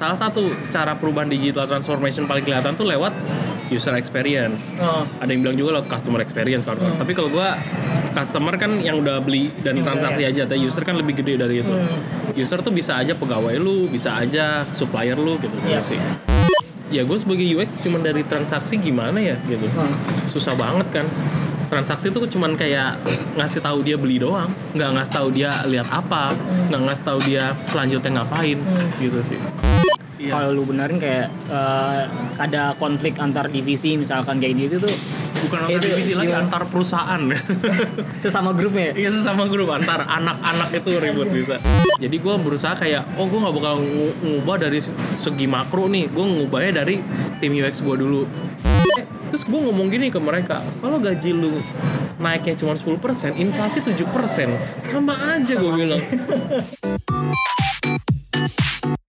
Salah satu cara perubahan digital transformation paling kelihatan tuh lewat user experience. Oh. Ada yang bilang juga lewat customer experience kan. Hmm. Tapi kalau gua customer kan yang udah beli dan transaksi iya. aja, tapi user kan lebih gede dari itu. Hmm. User tuh bisa aja pegawai lu, bisa aja supplier lu gitu Iya. sih. Ya gue sebagai UX cuman dari transaksi gimana ya gitu. Hmm. Susah banget kan. Transaksi tuh cuman kayak ngasih tahu dia beli doang, nggak ngasih tahu dia lihat apa, nggak ngasih tahu dia selanjutnya ngapain. Hmm. gitu sih. Iya. Kalau lu benerin kayak eh, ada konflik antar divisi misalkan kayak gitu tuh. Bukan antar Itu divisi lagi gimana? antar perusahaan. Sesama grupnya ya? iya sama grup. Antar anak-anak itu ribut bisa. Jadi gue berusaha kayak oh gue nggak bakal ngu- ngubah dari segi makro nih. Gue ngubahnya dari tim UX gue dulu terus gue ngomong gini ke mereka kalau gaji lu naiknya cuma 10% inflasi 7% sama aja gue bilang